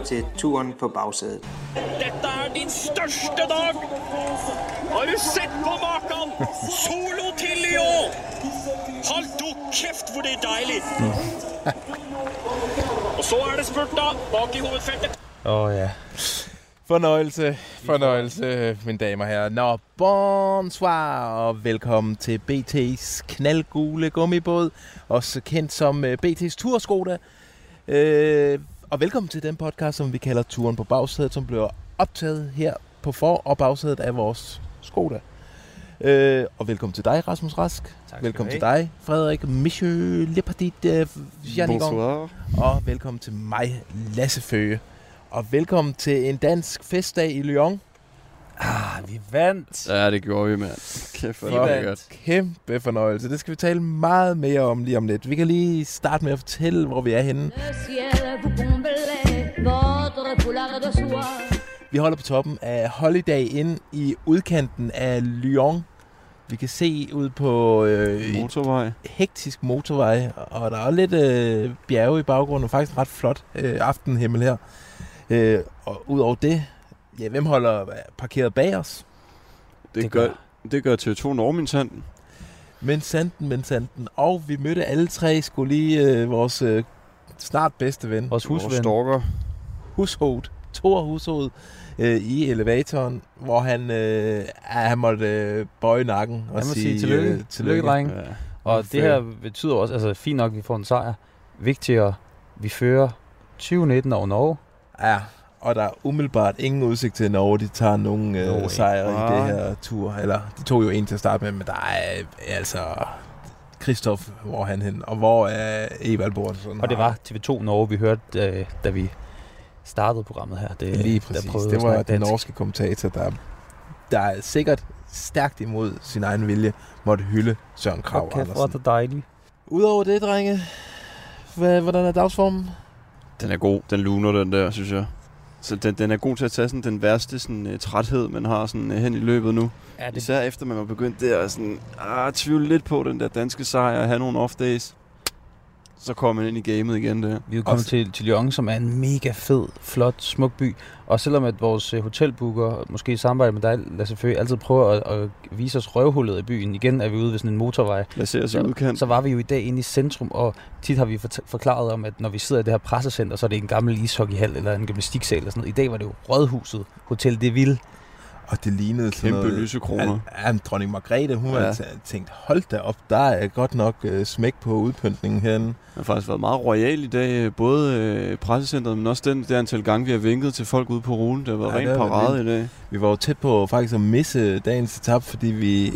lytter til Turen på bagsædet. Dette er din største dag. Har du sett på maken? Solo til Lyon. Hold du kæft, hvor det er dejligt. Og så er det spurt da, bak i hovedfeltet. Åh oh, ja. Fornøjelse, fornøjelse, mine damer og herrer. Nå, bonsoir og velkommen til BT's knaldgule gummibåd, også kendt som BT's Turskoda. Uh, og velkommen til den podcast, som vi kalder Turen på bagsædet, som bliver optaget her på for- og bagsædet af vores Skoda. Uh, og velkommen til dig, Rasmus Rask. skal velkommen til dig, Frederik Michel Lepartit uh, Bonsoir. og velkommen til mig, Lasse Føge. Og velkommen til en dansk festdag i Lyon. Ah, vi vandt. Ja, det gjorde vi, mand. Kæft, hvor Vi det vandt. godt. Kæmpe fornøjelse. Det skal vi tale meget mere om lige om lidt. Vi kan lige starte med at fortælle, hvor vi er henne. Vi holder på toppen af Holiday Inn i udkanten af Lyon. Vi kan se ud på øh, Motorvej. hektisk motorvej, og der er lidt øh, bjerge i baggrunden, og faktisk en ret flot øh, aftenhimmel her. Øh, og udover det, ja, hvem holder parkeret bag os? Det, Det gør, gør- det gør TV2 Normintanden. Men sanden, men sanden. Og vi mødte alle tre, skulle lige øh, vores øh, snart bedste ven, Vores Vores husven. stalker. Hushoved, Thor Hushoved, øh, i elevatoren, hvor han, øh, han måtte øh, bøje nakken og sige, sige tillykke. Øh, Tillykke, dreng. Ja. Og det her betyder også, altså fint nok, at vi får en sejr. Vigtigere, vi fører 2019 over Norge. Ja, og der er umiddelbart ingen udsigt til, at Norge de tager nogen No øh, sejre i Ah. det her tur. Eller, de tog jo en til at starte med, men der er øh, altså... Christoph, hvor er han hen? Og hvor er Evald Bornsen? Og det var TV2 Norge, vi hørte, øh, da vi startede programmet her. Det, Lige der præcis. prøvede Det var den norske kommentator, der, der er sikkert stærkt imod sin egen vilje, måtte hylde Søren Krav Okay, hvor er Andersen. det dejligt. Udover det, drenge, hvad, hvordan er dagsformen? Den er god. Den luner, den der, synes jeg. Så den, den er god til at tage sådan den værste sådan, uh, træthed, man har sådan, uh, hen i løbet nu. Ja, det, Især efter man var begyndt der at sådan, ah, tvivle lidt på den der danske sejr og have nogle off days. Så kommer man ind i gamet igen der. vi er kommet til, til Lyon, som er en mega fed, flot, smuk by. Og selvom at vores øh, hotelbooker, måske i samarbejde med dig, Lasse Føge, altid prøver at, at vise os røvhullet i byen. Igen er vi ude ved sådan en motorvej. Lad os i udkant. Så var vi jo i dag inde i centrum, og tit har vi forklaret om, at når vi sidder i det her pressecenter, så er det en gammel ishockeyhal eller en gymnastiksal eller sådan noget. I dag var det jo Rådhuset, Hotel de Ville. Og det lignede sådan Kæmpe noget... lysekroner. Ja, dronning Margrethe, hun Ja. havde tænkt, hold da op, der er godt nok øh, smæk på udpyntningen herinde. Det har faktisk været meget royal i dag. øh, Både øh, pressecentret, men også den der antal gange, vi har vinket til folk ude på ruten. Det har været Ja, det været parade i dag. Vi var jo tæt på faktisk at misse dagens etap, fordi vi,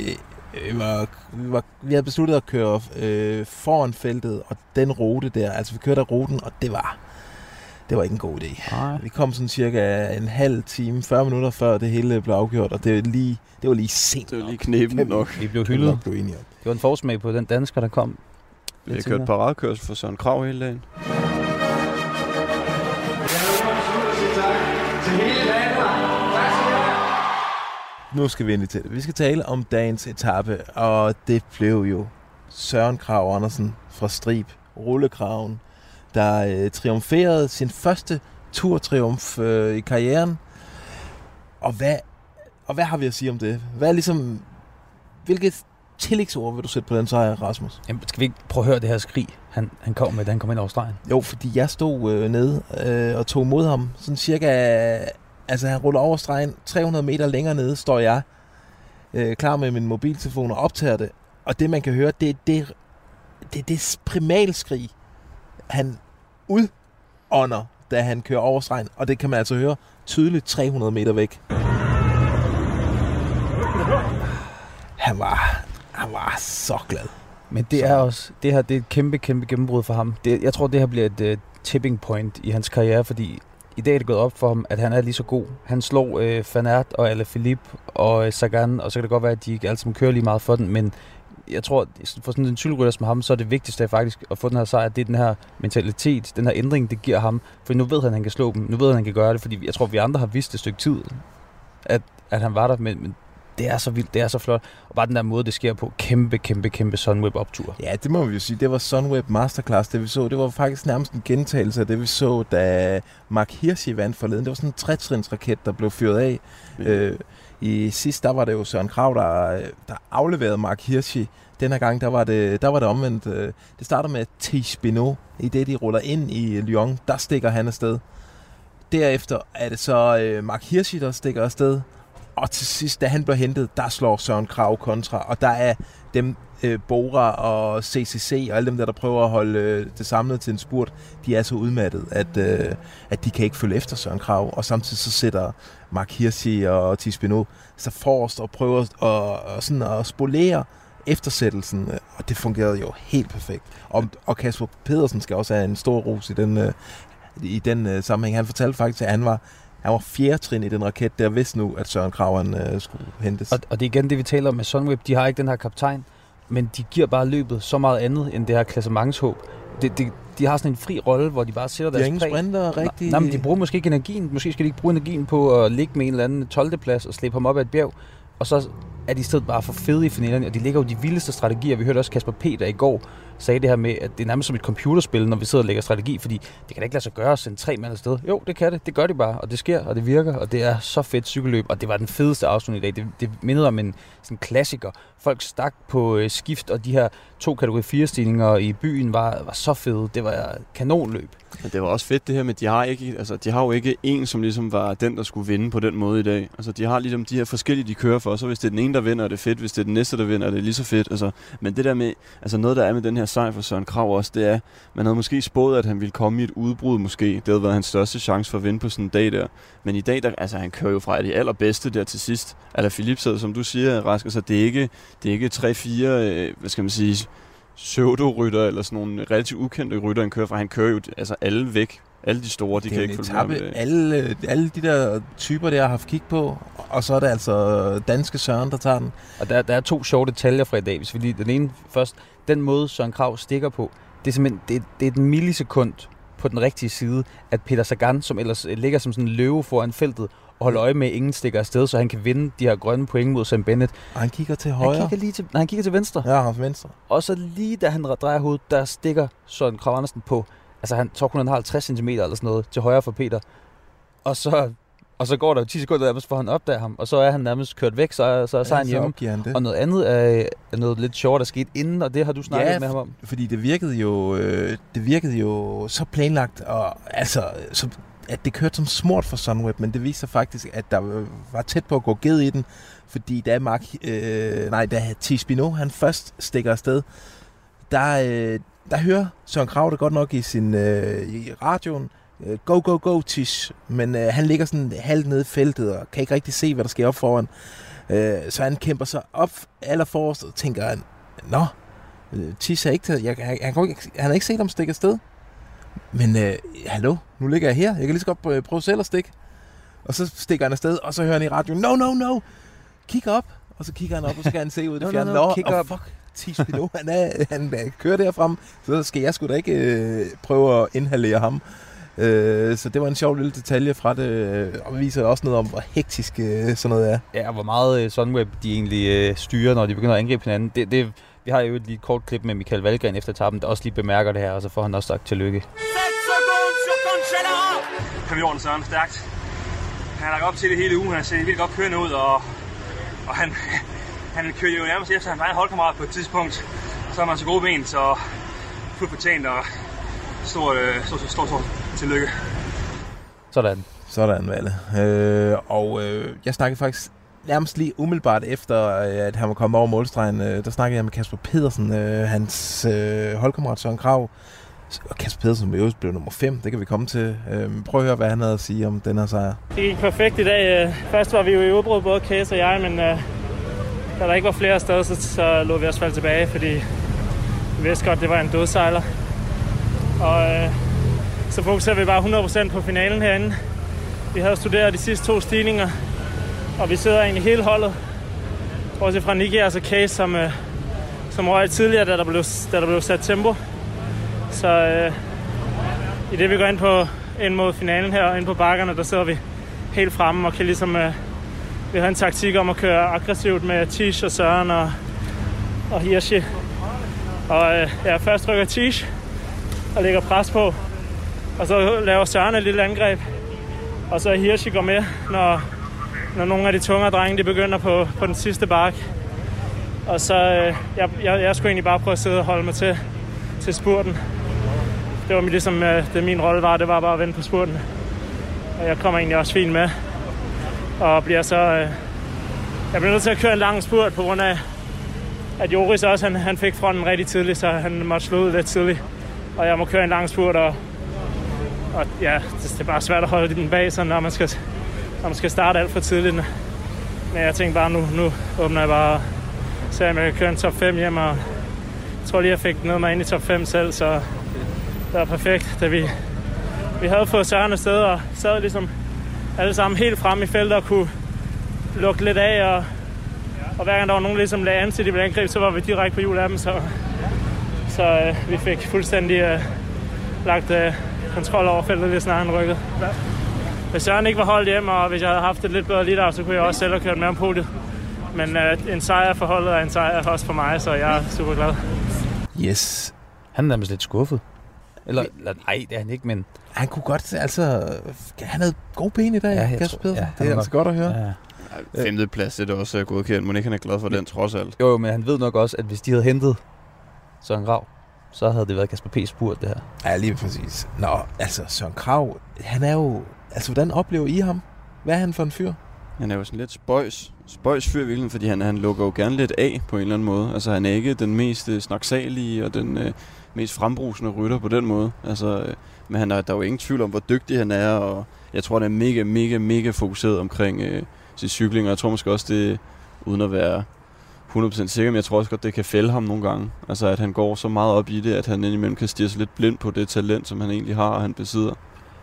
øh, var, vi, var, vi havde besluttet at køre øh, foran feltet, og den rute der, altså vi kørte af ruten, og det var, det var ikke en god idé. Nej. Vi kom sådan cirka en halv time, 40 minutter før det hele blev afgjort, og det, var lige, det var lige sent Det var lige vi- nok. Vi blev hyldet. enige om. Det var en forsmag på den dansker, der kom. Vi har kørt paradekørsel for Søren Krav hele dagen. Nu skal vi ind i til det. Vi skal tale om dagens etape, og det blev jo Søren Krav Andersen fra Strib, rullekraven, der øh, triumferede sin første turtriumf øh, i karrieren. Og hvad, og hvad har vi at sige om det? Hvad er ligesom, hvilket tillægsord vil du sætte på den sejr, Rasmus? Jamen, skal vi ikke prøve at høre det her skrig, han, han kom med, da han kom ind over stregen? Jo, fordi jeg stod øh, nede øh, og tog mod ham. Sådan cirka... Altså, han ruller over stregen. 300 meter længere nede står jeg øh, klar med min mobiltelefon og optager det. Og det, man kan høre, det er det, det, det primalskrig, han udånder, da han kører over stregen. Og det kan man altså høre tydeligt 300 meter væk. Han var, han var så glad. Men det er også, det her det er et kæmpe, kæmpe gennembrud for ham. Det, jeg tror, det her bliver et, øh, tipping point i hans karriere, fordi i dag er det gået op for ham, at han er lige så god. Han slår øh, Fanart og Alaphilippe og øh, Sagan, og så kan det godt være, at de ikke alle sammen kører lige meget for den, men jeg tror, for sådan en cykelrytter som ham, så er det vigtigste faktisk at få den her sejr, det er den her mentalitet, den her ændring, det giver ham. For nu ved han, at han kan slå dem. Nu ved han, at han kan gøre det, fordi jeg tror, vi andre har vidst et stykke tid, at, at han var der, men, men det er så vildt, det er så flot. Og bare den der måde, det sker på, kæmpe, kæmpe, kæmpe Sunweb optur. Ja, det må vi jo sige. Det var Sunweb Masterclass, det vi så. Det var faktisk nærmest en gentagelse af det, vi så, da Mark Hirschi vandt forleden. Det var sådan en trætrinsraket, der blev fyret af. Ja. Øh, i sidst, der var det jo Søren Krav, der, der afleverede Mark Hirschi. Den her gang, der var det, der var det omvendt. Øh, det starter med Tish Beno. I det, de ruller ind i Lyon, der stikker han afsted. Derefter er det så øh, Mark Hirschi, der stikker afsted. Og til sidst, da han bliver hentet, der slår Søren Krav kontra. Og der er dem, øh, Bora og CCC og alle dem der, der prøver at holde øh, det samlet til en spurt, de er så udmattet, at, øh, at de kan ikke følge efter Søren Krav. Og samtidig så sætter Mark Hirschi og Thies Benoit, så forrest og prøver at, og sådan at spolere eftersættelsen, øh, og det fungerede jo helt perfekt. Og, og Kasper Pedersen skal også have en stor ros i den, øh, i den øh, sammenhæng. Han fortalte faktisk, at han var, han var fjerde trin i den raket, der vidste nu, at Søren Krav han, øh, skulle hentes. Og, og det er igen det, vi taler om med Sunweb. De har ikke den her kaptajn, men de giver bare løbet så meget andet end det her klassementshåb. Det, det, de har sådan en fri rolle, hvor de bare sætter de deres ingen præg. sprinter rigtig. Nej, men de bruger måske ikke energien. Måske skal de ikke bruge energien på at ligge med en eller anden 12. plads og slæbe ham op ad et bjerg. Og så er de i stedet bare for fede i finalerne, og de ligger jo de vildeste strategier. Vi hørte også Kasper Peter i går sagde det her med, at det er nærmest som et computerspil, når vi sidder og lægger strategi, fordi det kan da ikke lade sig gøre at sende tre mand afsted. Jo, det kan det. Det gør de bare, og det sker, og det virker, og det er så fedt cykelløb, og det var den fedeste afslutning i dag. Det, det mindede om en sådan klassiker. Folk stak på øh, skift, og de her to kategori 4 stigninger i byen var, var så fede. Det var kanonløb. Men det var også fedt det her med, de har, ikke, altså, de har jo ikke en, som ligesom var den, der skulle vinde på den måde i dag. Altså, de har ligesom de her forskellige, de kører for. Så hvis det er den ene, der vinder, er det fedt. Hvis det er den næste, der vinder, er det lige så fedt. Altså, men det der med, altså noget, der er med den her sejr for Søren Krav også, det er, man havde måske spået, at han ville komme i et udbrud måske. Det havde været hans største chance for at vinde på sådan en dag der. Men i dag, der, altså, han kører jo fra de allerbedste der til sidst. Eller Philip sidder, som du siger, Rasker, så det er ikke, det er ikke 3-4, øh, hvad skal man sige, pseudo-rytter, eller sådan nogle relativt ukendte rytter, han kører fra. Han kører jo altså alle væk. Alle de store, de det kan ikke følge med etape, dag. alle, alle de der typer, der har haft kig på, og så er det altså danske Søren, der tager den. Og der, der er to sjove detaljer fra i dag. Hvis vi lige, den ene først, den måde Søren Krav stikker på, det er simpelthen det, det er et millisekund på den rigtige side, at Peter Sagan, som ellers øh, ligger som sådan en løve foran feltet, og holder øje med, at ingen stikker afsted, så han kan vinde de her grønne point mod Sam Bennett. Og han kigger til Han højre. kigger, lige til, nej, han kigger til venstre. Ja, han venstre. Og så lige da han drejer hovedet, der stikker Søren Krav Andersen på. Altså han tror kun, han har 50 cm eller sådan noget til højre for Peter. Og så, og så går der jo 10 sekunder nærmest, for han opdager ham. Og så er han nærmest kørt væk, så er, så er sejren så hjemme. han det. Og noget andet er, er noget lidt sjovt, der skete inden, og det har du snakket Ja, med ham om. Fordi det virkede jo, øh, det virkede jo så planlagt, og altså, så, at det kørte som smurt for Sunweb, men det viser sig faktisk, at der var tæt på at gå ged i den, fordi da Mark, øh, nej, da Tish Bino, han først stikker afsted, der, øh, der hører Søren Krav det godt nok i sin øh, i radioen, øh, go, go, go, Tish, men øh, han ligger sådan halvt nede i feltet, og kan ikke rigtig se, hvad der sker op foran. Øh, så han kæmper sig op allerforrest, og tænker han, nå, Øh, Tish er ikke taget. Jeg, kan ikke, han har ikke set ham stikke afsted. Men øh, hallo, nu ligger jeg her. Jeg kan lige så godt prøve, prøve selv at stikke. Og så stikker han afsted, og så hører han i radioen, no, no, no, kig op. Og så kigger han op, og så kan han se ud af det No, no, fjerne. no, Nå, kig oh, op. fuck, Tish Pinot, han, er, han er, kører derfram. Så skal jeg sgu da ikke øh, prøve at inhalere ham. Øh, så det var en sjov lille detalje fra det, øh, og viser også noget om, hvor hektisk øh, sådan noget er. Ja, og hvor meget øh, Sunweb de egentlig øh, styrer, når de begynder at angribe hinanden. Det, det, vi har jo et lige kort klip med Michael Valgren efter etappen, der også lige bemærker det her, og så får han også sagt tillykke. 7 secondes sur Cancellara Kom i orden, Søren. Stærkt. Han har lagt op til det hele ugen. Han ser vildt godt kørende ud, og, og han, han kører jo nærmest efter hans egen holdkammerat på et tidspunkt. Så har man så gode ben, så fuldt fortjent og stort, øh, stort, stort, stort, stort tillykke. Sådan. Sådan, Valle. Øh, og øh, jeg snakkede faktisk nærmest lige umiddelbart efter, øh, at han var kommet over målstregen, øh, der snakkede jeg med Kasper Pedersen, øh, hans øh, holdkammerat Søren Krav. Og Kasper Pedersen øvrigt blev nummer 5, det kan vi komme til. Øh, prøv at høre, hvad han havde at sige om den her sejr. Det gik perfekt i dag. Øh, Først var vi jo i udbrud, både Case og jeg, men øh, da der ikke var flere afsted, så, så lå vi også falde tilbage, fordi vi vidste godt, det var en dødsejler. Og øh, så fokuserer vi bare 100% på finalen herinde. Vi havde studeret de sidste to stigninger, og vi sidder egentlig hele holdet. Også fra Niki, altså Case, som, øh, som røg tidligere, da der, blev, da der blev sat tempo. Så øh, i det vi går ind, på, ind mod finalen her, og ind på bakkerne, der sidder vi helt fremme og kan ligesom... Øh, vi har en taktik om at køre aggressivt med Tish og Søren og, og Hirschi. Og øh, ja, først rykker Tish og lægger pres på. Og så laver Søren et lille angreb. Og så Hirschi går med, når, når nogle af de tungere drenge de begynder på, på den sidste bark. Og så øh, jeg, jeg, jeg skulle egentlig bare prøve at sidde og holde mig til, til spurten. Det var ligesom øh, det min rolle var, det var bare at vente på spurten. Og jeg kommer egentlig også fint med. Og bliver så... Øh, jeg bliver nødt til at køre en lang spurt på grund af, at Joris også han, han fik fronten rigtig tidligt, så han måtte slå ud lidt tidligt. Og jeg må køre en lang spurt, og, og ja, det, det er bare svært at holde den bag så når man skal, når man skal starte alt for tidligt. Men jeg tænkte bare, nu, nu åbner jeg bare så jeg kan køre en top 5 hjem, og jeg tror lige, jeg fik noget mig ind i top 5 selv, så det var perfekt, da vi, vi havde fået Søren afsted og sad ligesom alle sammen helt frem i feltet og kunne lukke lidt af, og, og hver gang der var nogen, ligesom lagde an til, de ville angribe, så var vi direkte på hjul af dem, så, så øh, vi fik fuldstændig øh, lagt øh, kontrol over feltet, lige snart han rykkede. Hvis Søren ikke var holdt hjem, og hvis jeg havde haft et lidt bedre lead så kunne jeg også selv have kørt med om podiet. Men øh, en sejr for holdet er en sejr også for mig, så jeg er super glad. Yes. Han er nærmest lidt skuffet. Eller, eller nej, det er han ikke, men... Han kunne godt, altså... Han havde gode ben i dag, Ja, jeg Kasper tror- ja, det er var- altså godt at høre. Ja. Ej, Femte plads, det er også øh, godkendt. Må ikke han er glad for den, trods alt. Jo, jo, men han ved nok også, at hvis de havde hentet Søren Grav, så havde det været Kasper P. spurgt det her. Ja, lige præcis. Nå, altså Søren Krav, han er jo... Altså, hvordan oplever I ham? Hvad er han for en fyr? Han er jo sådan lidt spøjs, spøjs fyr i virkeligheden, fordi han, han lukker jo gerne lidt af på en eller anden måde. Altså han er ikke den mest øh, snaksalige og den øh, mest frembrusende rytter på den måde. Altså, øh, men han er, der er jo ingen tvivl om, hvor dygtig han er, og jeg tror, han er mega, mega, mega fokuseret omkring øh, sin cykling, og jeg tror måske også, det uden at være 100% sikker, men jeg tror også godt, det kan fælde ham nogle gange. Altså at han går så meget op i det, at han indimellem kan stirre sig lidt blind på det talent, som han egentlig har, og han besidder.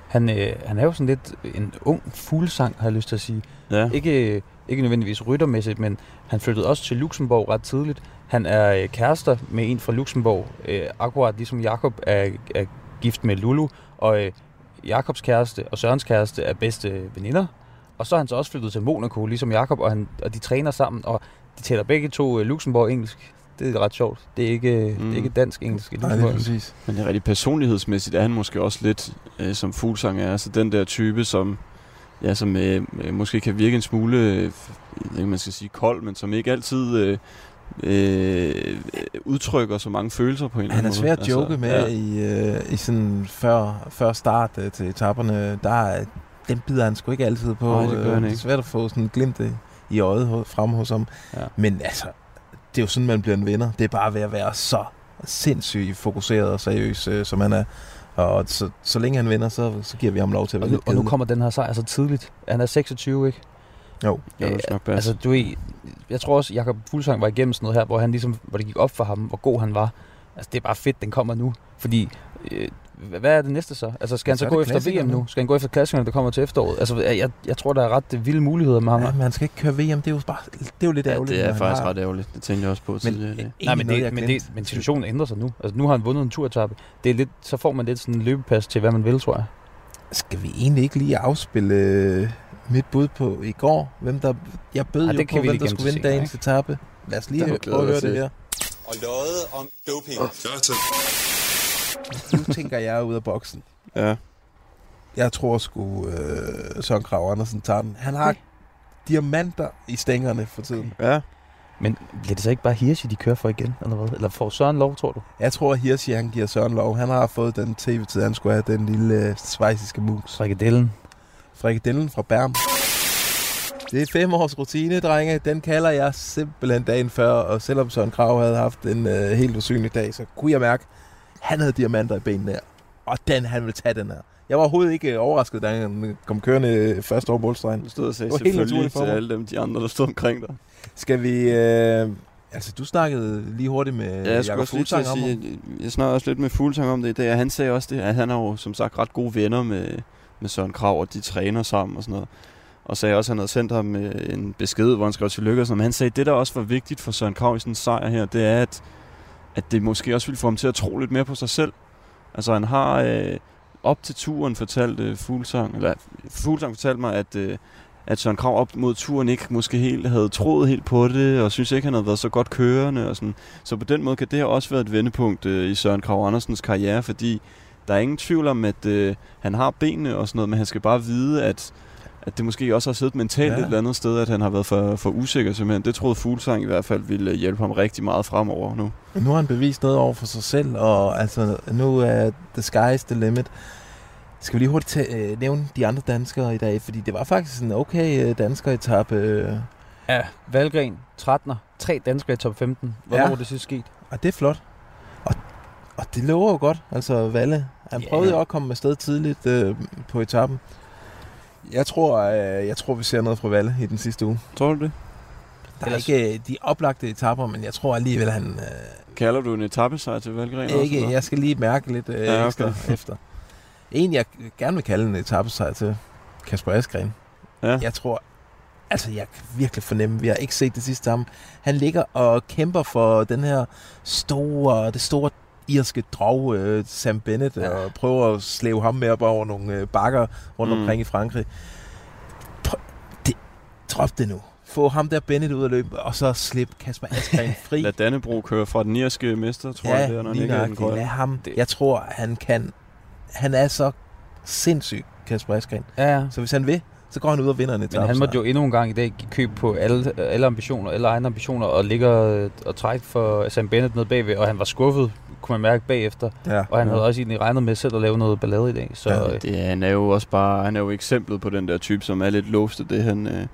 Han, øh, han er jo sådan lidt en ung fuglesang, har jeg lyst til at sige. Ja. Ikke, ikke nødvendigvis ryttermæssigt, men han flyttede også til Luxembourg ret tidligt. Han er øh, kærester med en fra Luxembourg, øh, akkurat ligesom Jakob er, er gift med Lulu, og øh, Jakobs kæreste og Sørens kæreste er bedste veninder. Og så er han så også flyttet til Monaco, ligesom Jakob, og, han, og de træner sammen, og de taler begge to øh, Luxembourg-engelsk. Det er ret sjovt. Det er ikke, mm. det er ikke dansk-engelsk i Nej, det er præcis. Men det er rigtig personlighedsmæssigt er han måske også lidt, øh, som Fuglsang er. Altså den der type, som, ja, som øh, måske kan virke en smule, øh, jeg ved ikke, man skal sige kold, men som ikke altid øh, øh, udtrykker så mange følelser på en eller Han anden er måde. Altså, svær at joke med ja. i, øh, i sådan før, før start øh, til etaperne. Der er, den bider han sgu ikke altid på. Nej, det gør Øh, han Det er ikke. svært at få sådan et glimt i, i øjet frem hos ham. Ja. Men altså, det er jo sådan, man bliver en vinder. Det er bare ved at være så sindssygt fokuseret og seriøs, øh, som han er. Og så, så længe han vinder, så, så giver vi ham lov til at Og være nu, lidt og nu kommer den her sejr så tidligt. Han er 26, ikke? Jo. Ja, det er nok bedst. Altså, du ved, jeg tror også, Jakob Fuglsang var igennem sådan noget her, hvor, han ligesom, hvor det gik op for ham, hvor god han var. Altså, det er bare fedt, den kommer nu. Fordi, øh, hva- hvad er det næste så? Altså, skal han Så så, gå efter VM nu? Skal han gå efter klassikerne, der kommer til efteråret? Altså, jeg, jeg, jeg tror, der er ret vilde muligheder med ham. Ja, men han skal ikke køre VM. Det er jo, bare, det er jo lidt ja, ærgerligt. det er faktisk har- ret ærgerligt. Det tænkte jeg også på tidligere i dag. Nej, men, noget, det, men, det, men situationen ændrer sig nu. Altså, nu har han vundet en turetappe. Det er lidt, så får man lidt sådan en løbepas til, hvad man vil, tror jeg. Skal vi egentlig ikke lige afspille øh, mit bud på i går? Hvem der, jeg bød Ej, jo det på, kan vi hvem der skulle vinde senere, dagens etape. Lad os lige prøve at høre det her. og løjet om doping. Nu tænker jeg ud af boksen. Ja. Jeg tror sgu, øh, Søren Krav Andersen tager den. Han har diamanter i stængerne for tiden. Ja. Men bliver det så ikke bare Hirschi, de kører for igen, eller hvad? Eller får Søren lov, tror du? Jeg tror, at Hirschi, han giver Søren lov. Han har fået den tv-tid, han skulle have, den lille øh, svejsiske mus. Frikadellen. Frikadellen fra Bern. Det er fem års rutine, drenge. Den kalder jeg simpelthen dagen før. Og selvom Søren Krav havde haft en øh, helt usynlig dag, så kunne jeg mærke, at han havde diamanter i benene. Og den, han ville tage den her. Jeg var overhovedet ikke overrasket, da han kom kørende først over målstregen. Du stod og sagde selvfølgelig til alle dem, de andre, der stod omkring dig. Skal vi, øh, Altså, du snakkede lige hurtigt med Ja, jeg at Fuglsang om sige, jeg, jeg snakker også lidt med Fuglsang om det i dag, han sagde også det, at han har jo som sagt ret gode venner med, med Søren Krav, og de træner sammen og sådan noget. Og sagde også, at han havde sendt ham øh, en besked, hvor han skrev tillykke og sådan noget. Men han sagde, at det, der også var vigtigt for Søren Krav i sådan en sejr her, det er, at, at det måske også ville få ham til at tro lidt mere på sig selv. Altså han har øh, op til turen fortalt øh, Fuglsang, eller Fuglsang fortalte mig, at, øh, at Søren Krav op mod turen ikke måske helt havde troet helt på det, og synes ikke, han havde været så godt kørende. Og sådan. Så på den måde kan det her også være et vendepunkt øh, i Søren Krav Andersens karriere, fordi der er ingen tvivl om, at øh, han har benene og sådan noget, men han skal bare vide, at, at det måske også har siddet mentalt Ja. et eller andet sted, at han har været for, for usikker simpelthen. Det troede Fuglsang i hvert fald ville hjælpe ham rigtig meget fremover nu. Nu har han bevist noget over for sig selv, og altså, nu er the sky's the limit. Skal vi lige hurtigt tage, øh, nævne de andre danskere i dag, fordi det var faktisk en okay øh, dansker etape. Øh, Ja, Valgren, 13'er, tre danskere i top 15. Hvornår Ja. er det sidst sket? og det er flot. Det lover jo godt, altså Valle. Han prøvede jo at komme afsted tidligt øh, på etappen. Jeg tror, øh, jeg tror, vi ser noget fra Valle i den sidste uge. Tror du det? Der er Ellers- ikke øh, de oplagte etapper, men jeg tror alligevel, han... Øh, Kalder du en etappesejr til Valgren også? ikke, eller? jeg skal lige mærke lidt øh, Ja, okay. ekstra efter. En, jeg gerne vil kalde en etappesejr til Kasper Askren. Ja. Jeg tror, altså jeg kan virkelig fornemme, vi har ikke set det sidste ham. Han ligger og kæmper for den her store, det store irske drog, øh, Sam Bennett, ja. Ja. og prøver at slæve ham med op over nogle øh, bakker rundt Mm. omkring i Frankrig. Prøv, det, drop det nu. Få ham der Bennett ud af løbet, og så slip Kasper Askren fri. Lad Dannebro køre fra den irske mester, tror jeg, det er, når han ikke er den. Lad ham. Det- Jeg tror, han kan... Han er så sindssyg, Kasper Askren. Ja, ja. Så hvis han vil, så går han ud og vinder en etape. Men han måtte jo endnu en gang i dag give køb på alle, alle ambitioner, alle egne ambitioner, og ligger øh, og trække for Sam Bennett ned bagved, og han var skuffet, kunne man mærke bagefter. Ja. Og han havde også egentlig regnet med selv at lave noget ballade i dag. Så Ja, ja, Det, er- han er jo også bare, han er jo eksemplet på den der type, som er lidt låst af det, han, øh,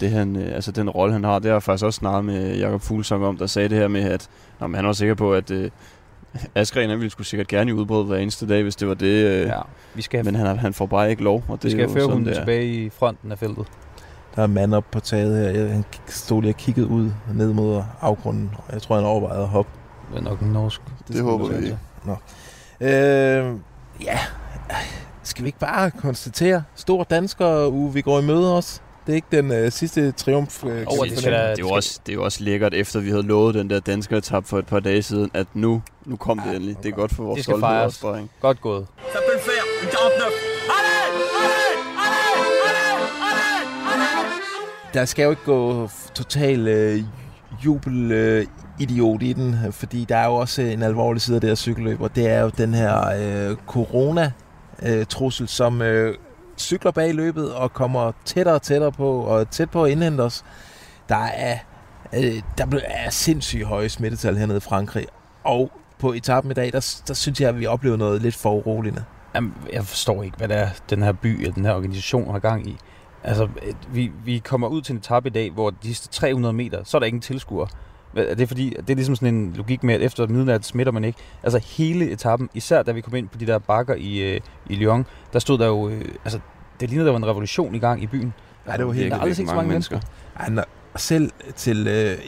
det han, øh, altså den rolle, han har. Det har jeg faktisk også snakket med Jakob Fuglsang om, der sagde det her med, at men han var sikker på, at øh, Askren, ville skulle sikkert gerne i udbrud hver eneste dag, hvis det var det. Øh, ja, vi skal have, Men han, har- han får bare ikke lov, og det vi skal have det er. tilbage i fronten af feltet. Der er en mand op på taget her. Jeg- Han stod lige og kiggede ud ned mod afgrunden. og Jeg tror, han overvejede at hoppe. Det er nok en norsk. Det håber vi ikke. Øh, ja, skal vi ikke bare konstatere, stor dansker uge, vi går i møde os. Det er ikke den øh, sidste triumf. Øh, kan det skal Det er, jo også, det er jo også lækkert, efter vi havde lovet den der danske etap for et par dage siden, at nu, nu kom det endelig. Det er godt for vores Det skal stolthed fejres. også, dreng. Godt gået. Der skal jo ikke gå total øh, jubel øh, idiot i den, øh, fordi der er jo også en alvorlig side af det her cykelløb, og det er jo den her øh, corona-trussel, som øh, cykler bag løbet og kommer tættere og tættere på, og tæt på at indhente os. Der er, øh, der blev- er sindssygt høje smittetal hernede i Frankrig, og på etappen i dag, der, der synes jeg, at vi oplever noget lidt for uroligende. Jamen, jeg forstår ikke, hvad det er, den her by eller den her organisation har gang i. Altså, øh, vi, vi kommer ud til en etape i dag, hvor de sidste 300 meter, så er der ingen tilskuere. Er det fordi, det er ligesom sådan en logik med, at efter midnat smitter man ikke? Altså hele etappen, især da vi kom ind på de der bakker i, øh, i Lyon, der stod der jo, øh, altså det lignede, der var en revolution i gang i byen. Ja, det var helt set så mange mennesker. Ej, når, selv til øh,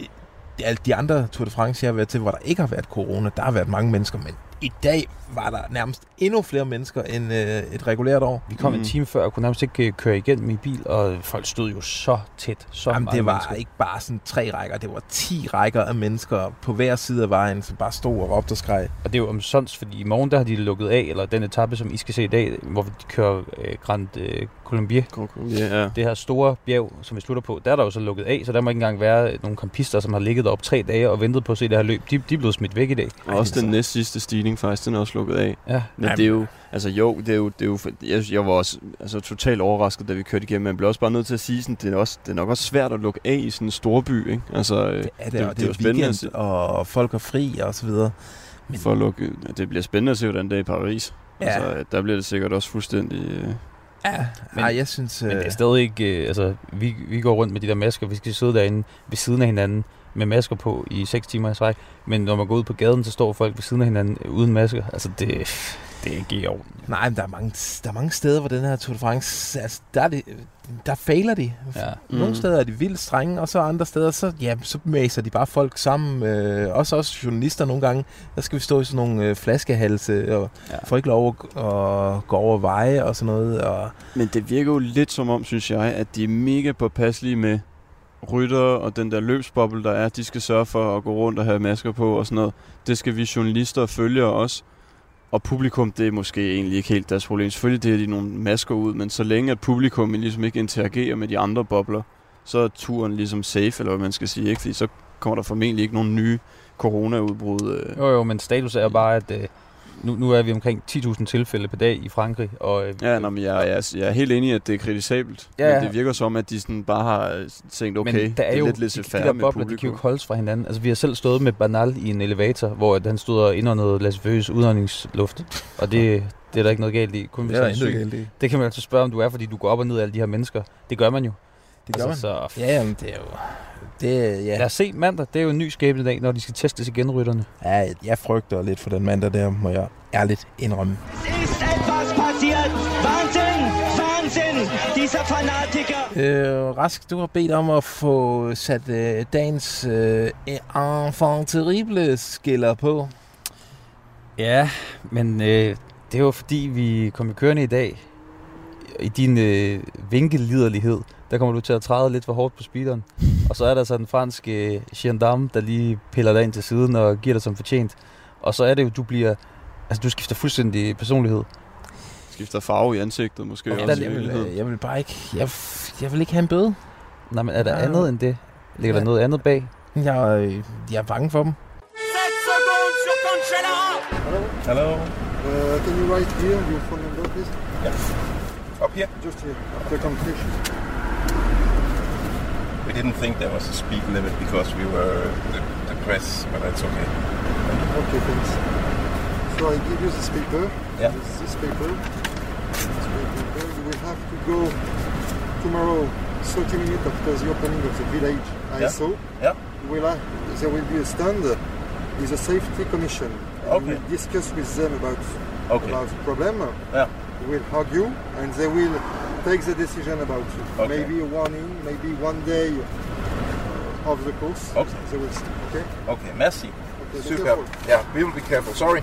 de- de andre Tour de France, jeg har været til, hvor der ikke har været corona, der har været mange mennesker, men i dag var der nærmest endnu flere mennesker end øh, et regulært år. Vi kom mm. En time før og kunne nærmest ikke øh, køre igennem i bil, og folk stod jo så tæt, så Jamen, mange det var mennesker. ikke bare sådan tre rækker, det var ti rækker af mennesker på hver side af vejen, som bare stod og råbte og skreg. Og det er jo omsonst, fordi i morgen der har de lukket af, eller den etape, som I skal se i dag, hvor de kører øh, Grand øh, Colombier, Ja, ja. det her store bjerg, som vi slutter på, der er der jo så lukket af, så der må ikke engang være nogle kampister, som har ligget deroppe tre dage og ventet på at se det her løb. De, de er blevet smidt væk i dag. Og også den næst sidste stigning faktisk, den er også lukket af. Ja. Men det er jo, altså jo, det er jo, det er jo jeg, jeg var også altså, totalt overrasket, da vi kørte igennem, men blev også bare nødt til at sige, sådan, det, er også, det er nok også svært at lukke af i sådan en stor by, ikke? Altså, øh, Det er det, det- det, det det, er jo spændende weekend, og folk er fri og så videre. Men, for at lukke, det bliver spændende at se, hvordan det er i Paris. Ja. Altså, der bliver det sikkert også fuldstændig... Øh, ja, Men- ej, jeg synes... Men det er Øh, stadig ikke, øh, altså vi, vi går rundt med de der masker, vi skal sidde derinde ved siden af hinanden med masker på i 6 timer i træk, men når man går ud på gaden, så står folk ved siden af hinanden uden masker. Altså det, Det er ikke i orden. Nej, men der er, mange, der er mange steder, hvor den her Tour de France, altså, der, er det, der fejler de. Ja. Nogle Mm. steder er de vildt strenge, og så andre steder, så, ja, så mæser de bare folk sammen. Øh, også også journalister nogle gange. Der skal vi stå i sådan nogle øh, flaskehalse, og Ja. får ikke lov at, at gå over veje og sådan noget. Og, Men det virker jo lidt som om, synes jeg, at de er mega påpasselige med rytter og den der løbsboble, der er. De skal sørge for at gå rundt og have masker på og sådan noget. Det skal vi journalister og følgere også. Og publikum, det er måske egentlig ikke helt deres problem. Selvfølgelig det er de nogle masker ud, men så længe at publikum ligesom ikke interagerer med de andre bobler, så er turen ligesom safe, eller hvad man skal sige. Ikke? Fordi så kommer der formentlig ikke nogen nye coronaudbrud. Øh. Jo, jo, men status er jo bare, at øh, nu, nu er vi omkring 10.000 tilfælde per dag i Frankrig. Og, øh, Ja, nå, men jeg, jeg, jeg er helt enig i, at det er kritisabelt. Ja, men det virker som, at de sådan bare har øh, tænkt, okay, men der er det jo er lidt lidt de, de der med bobler, de kan jo publikum. ikke holdes fra hinanden. Altså, vi har selv stået med Banal i en elevator, hvor han stod og indåndede Lasse Føges udåndingsluft. Og det, det er der ikke noget galt i. Kun hvis han er syg. galt i. Det kan man altså spørge, om du er, fordi du går op og ned af alle de her mennesker. Det gør man jo. Det gør altså, man. Så, Ja, jamen, det er jo... Det, ja. Lad os se mandag. Det er jo en ny skæbnedag, når de skal testes igen, rytterne. ja, jeg frygter lidt for den mandag der, må jeg ærligt indrømme. dieser Fanatiker. Øh, Rask, du har bedt om at få sat øh, dagens øh, enfant terrible skiller på. Ja, men øh, det er jo fordi, vi kom i kørende i dag. I din øh, vinkeliderlighed, der kommer du til at træde lidt for hårdt på speederen. Og så er der så den franske øh, gendarme, der lige piller dig ind til siden og giver dig som fortjent. Og så er det jo, du bliver... Altså, du skifter fuldstændig personlighed. Skifter farve i ansigtet måske Okay, også. jeg, i vil, jeg vil bare ikke... Jeg, jeg vil ikke have en bøde. Nej, men er der Ja. andet end det? Ligger der Ja. noget andet bag? Jeg, øh, jeg er bange for dem. 7 secondes sur Cancellara. Hello. Uh, can you write here your phone number, please? Oh, Up here? Just here. The competition. We didn't think there was a speed limit because we were the, the press, but that's okay. Okay, thanks. So I give you this paper. Yeah. This, this paper. This paper. You will have to go tomorrow, 30 minutes after the opening of the village Yeah. ISO. Yeah. Will have, there will be a stand with a safety commission. Okay. Will discuss with them about Okay. about the problem. Yeah. You will argue, and they will take the decision about you. Okay. Maybe a warning, maybe one day of the course. Okay. They will see. Okay. Okay, merci. Okay, Super. careful. Yeah, we will be careful. Sorry.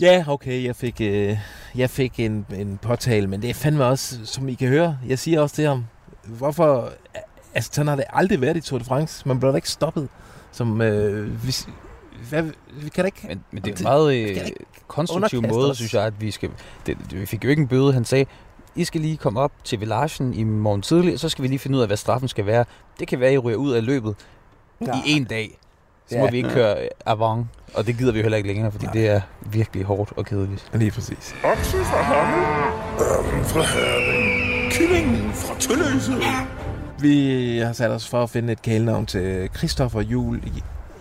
Ja, okay, jeg fik, øh, jeg fik en, en påtale, men det er fandme også, som I kan høre, jeg siger også til ham, hvorfor, altså sådan har det aldrig været i Tour de France, man bliver da ikke stoppet, som, øh, hvis, hvad, vi kan da ikke, Men, men det er Det- en meget øh, konstruktiv måde, os. synes jeg, at vi skal... Det, det, vi fik jo ikke en bøde. Han sagde, I skal lige komme op til villagen i morgen tidlig, og så skal vi lige finde ud af, hvad straffen skal være. Det kan være, at I ryger ud af løbet Ja. i en dag. Så Ja. må vi ikke køre avant, og det gider vi jo heller ikke længere, fordi Nej. det er virkelig hårdt og kedeligt. lige præcis. Okse fra Hammel. Ørnen fra Herning. Kyllingen fra Tølløse. Vi har sat os for at finde et kælenavn til Christoffer Jul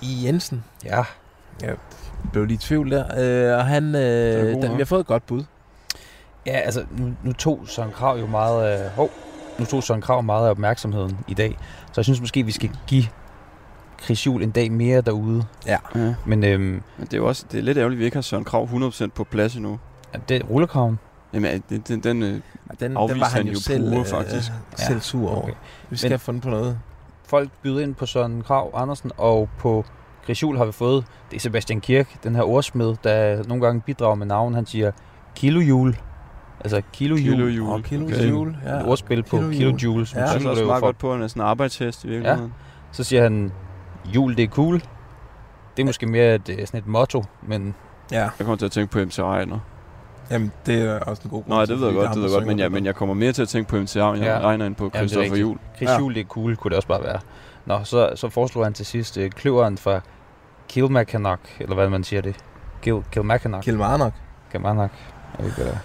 i, Jensen. Ja. Jeg blev lige i tvivl der, øh, og han, øh, god, den, vi har fået et godt bud. Ja, altså, nu, nu tog Søren Krav jo meget af... Hov, nu tog Søren Krav meget af opmærksomheden i dag. Så jeg synes måske, vi skal give Chris Juhl en dag mere derude. Ja. Men øhm, Men det er jo også det er lidt ærgerligt, at vi ikke har Søren Krav 100% på plads endnu. det er rullekraven. Jamen, den, den, den, øh, Den, den Afviste var han han jo selv, pure, øh, faktisk. selv sur over. Okay. Vi skal Men- have fundet på noget. Folk byder ind på Søren Krav Andersen, og på Chris Juhl har vi fået, det er Sebastian Kirk, den her ordsmed, der nogle gange bidrager med navn. Han siger kilojoule. Altså kilojoule. Kilojoule. Og kilo Okay. Ja. Et ordspil på kilojoule, som Ja. ja, synes også det jo meget for. godt på, er sådan en arbejdshest i virkeligheden. Så siger han, jul det er cool. Det er måske mere et, øh, sådan et motto, men ja. Jeg kommer til at tænke på MC Ejner. Jamen, det er også en god grund Nej, det ved jeg godt, er det ved jeg godt, men, ja, men jeg kommer mere til at tænke på MC Ejner Ja. Ejner end på er rigtigt. Juhl. Chris Ja. Juhl det er cool, kunne det også bare være. Nå, så, så foreslog han til sidst øh, kløveren fra Kilmacanok, eller hvad man siger det. Kil, Kilmacanok. Kilmarnock. Kilmarnock. Jeg ved ikke, er.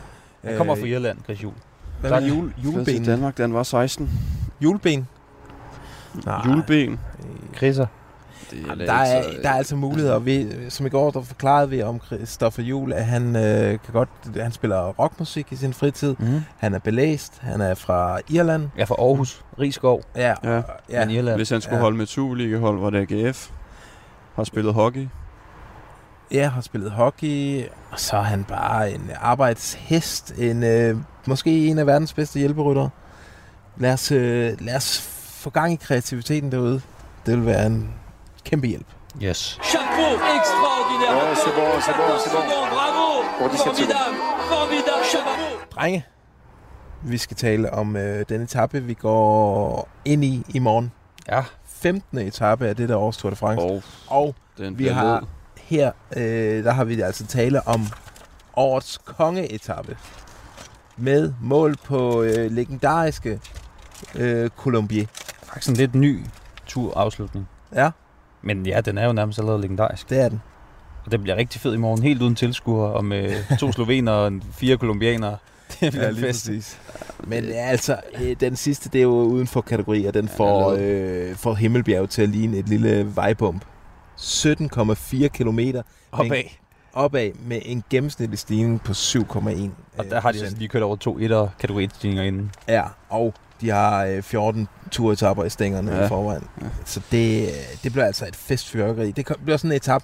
Han kommer fra Irland, Chris Juhl. Hvad med jul, Juleben. Danmark, da han var 16. Juleben? Nej. Juleben. Chriser. Det Jamen, der, er, der er altså muligheder. Vi, som i går, der forklarede vi om Christoffer Jul, at han øh, kan godt, han spiller rockmusik i sin fritid. Mm. Han er belæst. Han er fra Irland. Er fra Aarhus. Rigskov. Ja, Ja. ja. Men Irland. Hvis han skulle Ja. holde med Superliga-hold, var det AGF. Har spillet hockey. ja, har spillet hockey, og så er han bare en arbejdshest, en, øh, måske en af verdens bedste hjælperyttere. Lad os, øh, lad os få gang i kreativiteten derude. Det vil være en kæmpe hjælp. Yes. Chapeau, extraordinaire. Ouais, c'est bon, c'est bon, c'est bon. Bravo. Pour 17 secondes. Formidable, formidable, chapeau. Drenge, vi skal tale om øh, den etape, vi går ind i i morgen. Ja. 15. etape af det der års Tour de France. Og Og den vi har led. her, øh, der har vi altså tale om årets kongeetappe. Med mål på øh, legendariske øh, Colombier. Faktisk en lidt ny turafslutning. Ja, Men ja, den er jo nærmest allerede legendarisk. det er den. Og det bliver rigtig fed i morgen, helt uden tilskuere, og med to slovener og fire kolumbianere. Det bliver en fest. præcis. Men ja, altså, øh, den sidste, det er jo uden for kategori, og den får, led. øh, får Himmelbjerg til at ligne et lille vejbump. 17,4 kilometer Opad. opad med en gennemsnitlig stigning på 7,1 Og der har de altså lige kørt over to etter kategoriindstigninger inden. Ja, og de har øh, 14 turetapper i stængerne ja. Ja. i forvejen. Ja. Så det, øh, det bliver altså et festfyrkeri. Det bliver sådan en etap,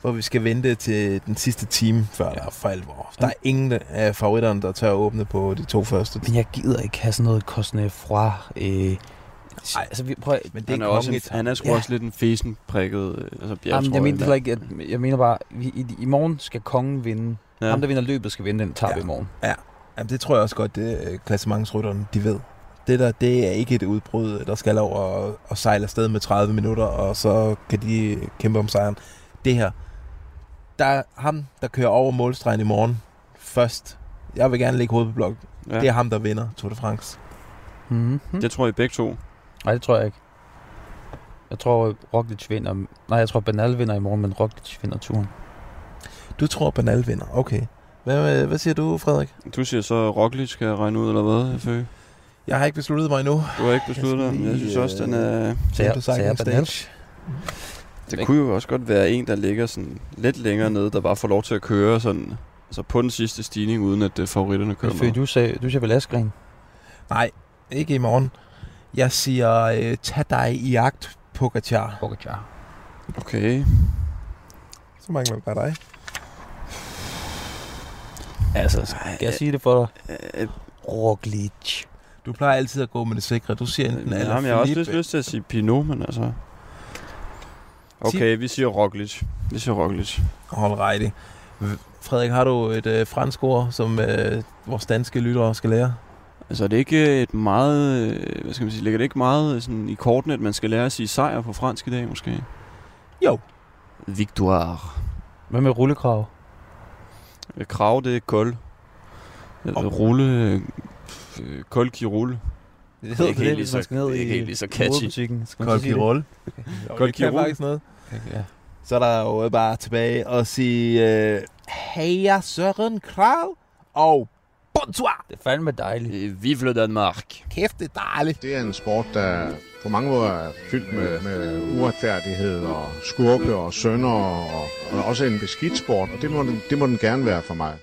hvor vi skal vente til den sidste time, før ja. der er for alvor. Der er ingen af favoritterne, der tør at åbne på de to første. Men jeg gider ikke have sådan noget Cosne fra... Øh, Ej, altså, vi prøver, Men det Han er også en, han er sgu Ja. også lidt en fesen prikket øh, altså Jamen, jeg mener heller ikke, at, jeg mener bare, vi, i, i morgen skal kongen vinde. Ja. Ja. Ham, der vinder løbet, skal vinde den etape Ja. ja. i morgen. Jamen, det tror jeg også godt, det øh, klassementsrytterne, de ved. Det der, det er ikke et udbrud, der skal over og, og sejle afsted med 30 minutter, og så kan de kæmpe om sejren. Det her, der er ham, der kører over målstregen i morgen først. Jeg vil gerne lægge hovedet på blok. Ja. Det er ham, der vinder Tour de France. Mm-hmm. Det tror jeg begge to. Nej, det tror jeg ikke. Jeg tror, Roglic vinder... Nej, jeg tror, Bernal vinder i morgen, men Roglic vinder turen. Du tror, Bernal vinder. Okay. Hvad, hvad siger du, Frederik? Du siger så, at Roglic skal regne ud, eller hvad, jeg føler? Jeg har ikke besluttet mig endnu. Du har ikke besluttet Jeg dig, men jeg synes også, den er... Jeg Cycling Bernal. Stage. Det kunne jo også godt være en, der ligger sådan lidt længere nede, der bare får lov til at køre sådan, altså på den sidste stigning, uden at uh, favoritterne kører Fordi med. du sagde, du siger vel Askren? Nej, ikke i morgen. Jeg siger, øh, tag dig i jagt, Pogacar. Pogacar. Okay. Så mangler bare dig. Altså, skal jeg sige det for dig? Øh, Roglic. Du plejer altid at gå med det sikre. Du siger enten eller Jamen, jeg har også lidt lyst til at sige Pinot, men altså... Okay, vi siger Roglic. Vi siger Roglic. Hold righty. Frederik, har du et øh, fransk ord, som øh, vores danske lyttere skal lære? Altså, er det ikke et meget... øh, Hvad skal man sige? Ligger det ikke meget sådan, i kortene, at man skal lære at sige sejr på fransk i dag, måske? Jo. Victoire. Hvad med rullekrav? Øh, Krav, det er kold. Rulle... øh, Kold rulle. Det er ikke helt lige så- skal ned det er i ikke helt lige så catchy. man Kold det? Kirol. Kold Det Kirol. noget. Ja. Så er der jo bare tilbage og sige, øh, Heja Søren Krav og bonsoir. Det er fandme dejligt. Øh, Vive le Danmark. Kæft, det er dejligt. Det er en sport, der på mange måder er fyldt med, med uretfærdighed og skurke og sønder, og, og også en beskidt sport, og det må, den, det må den gerne være for mig.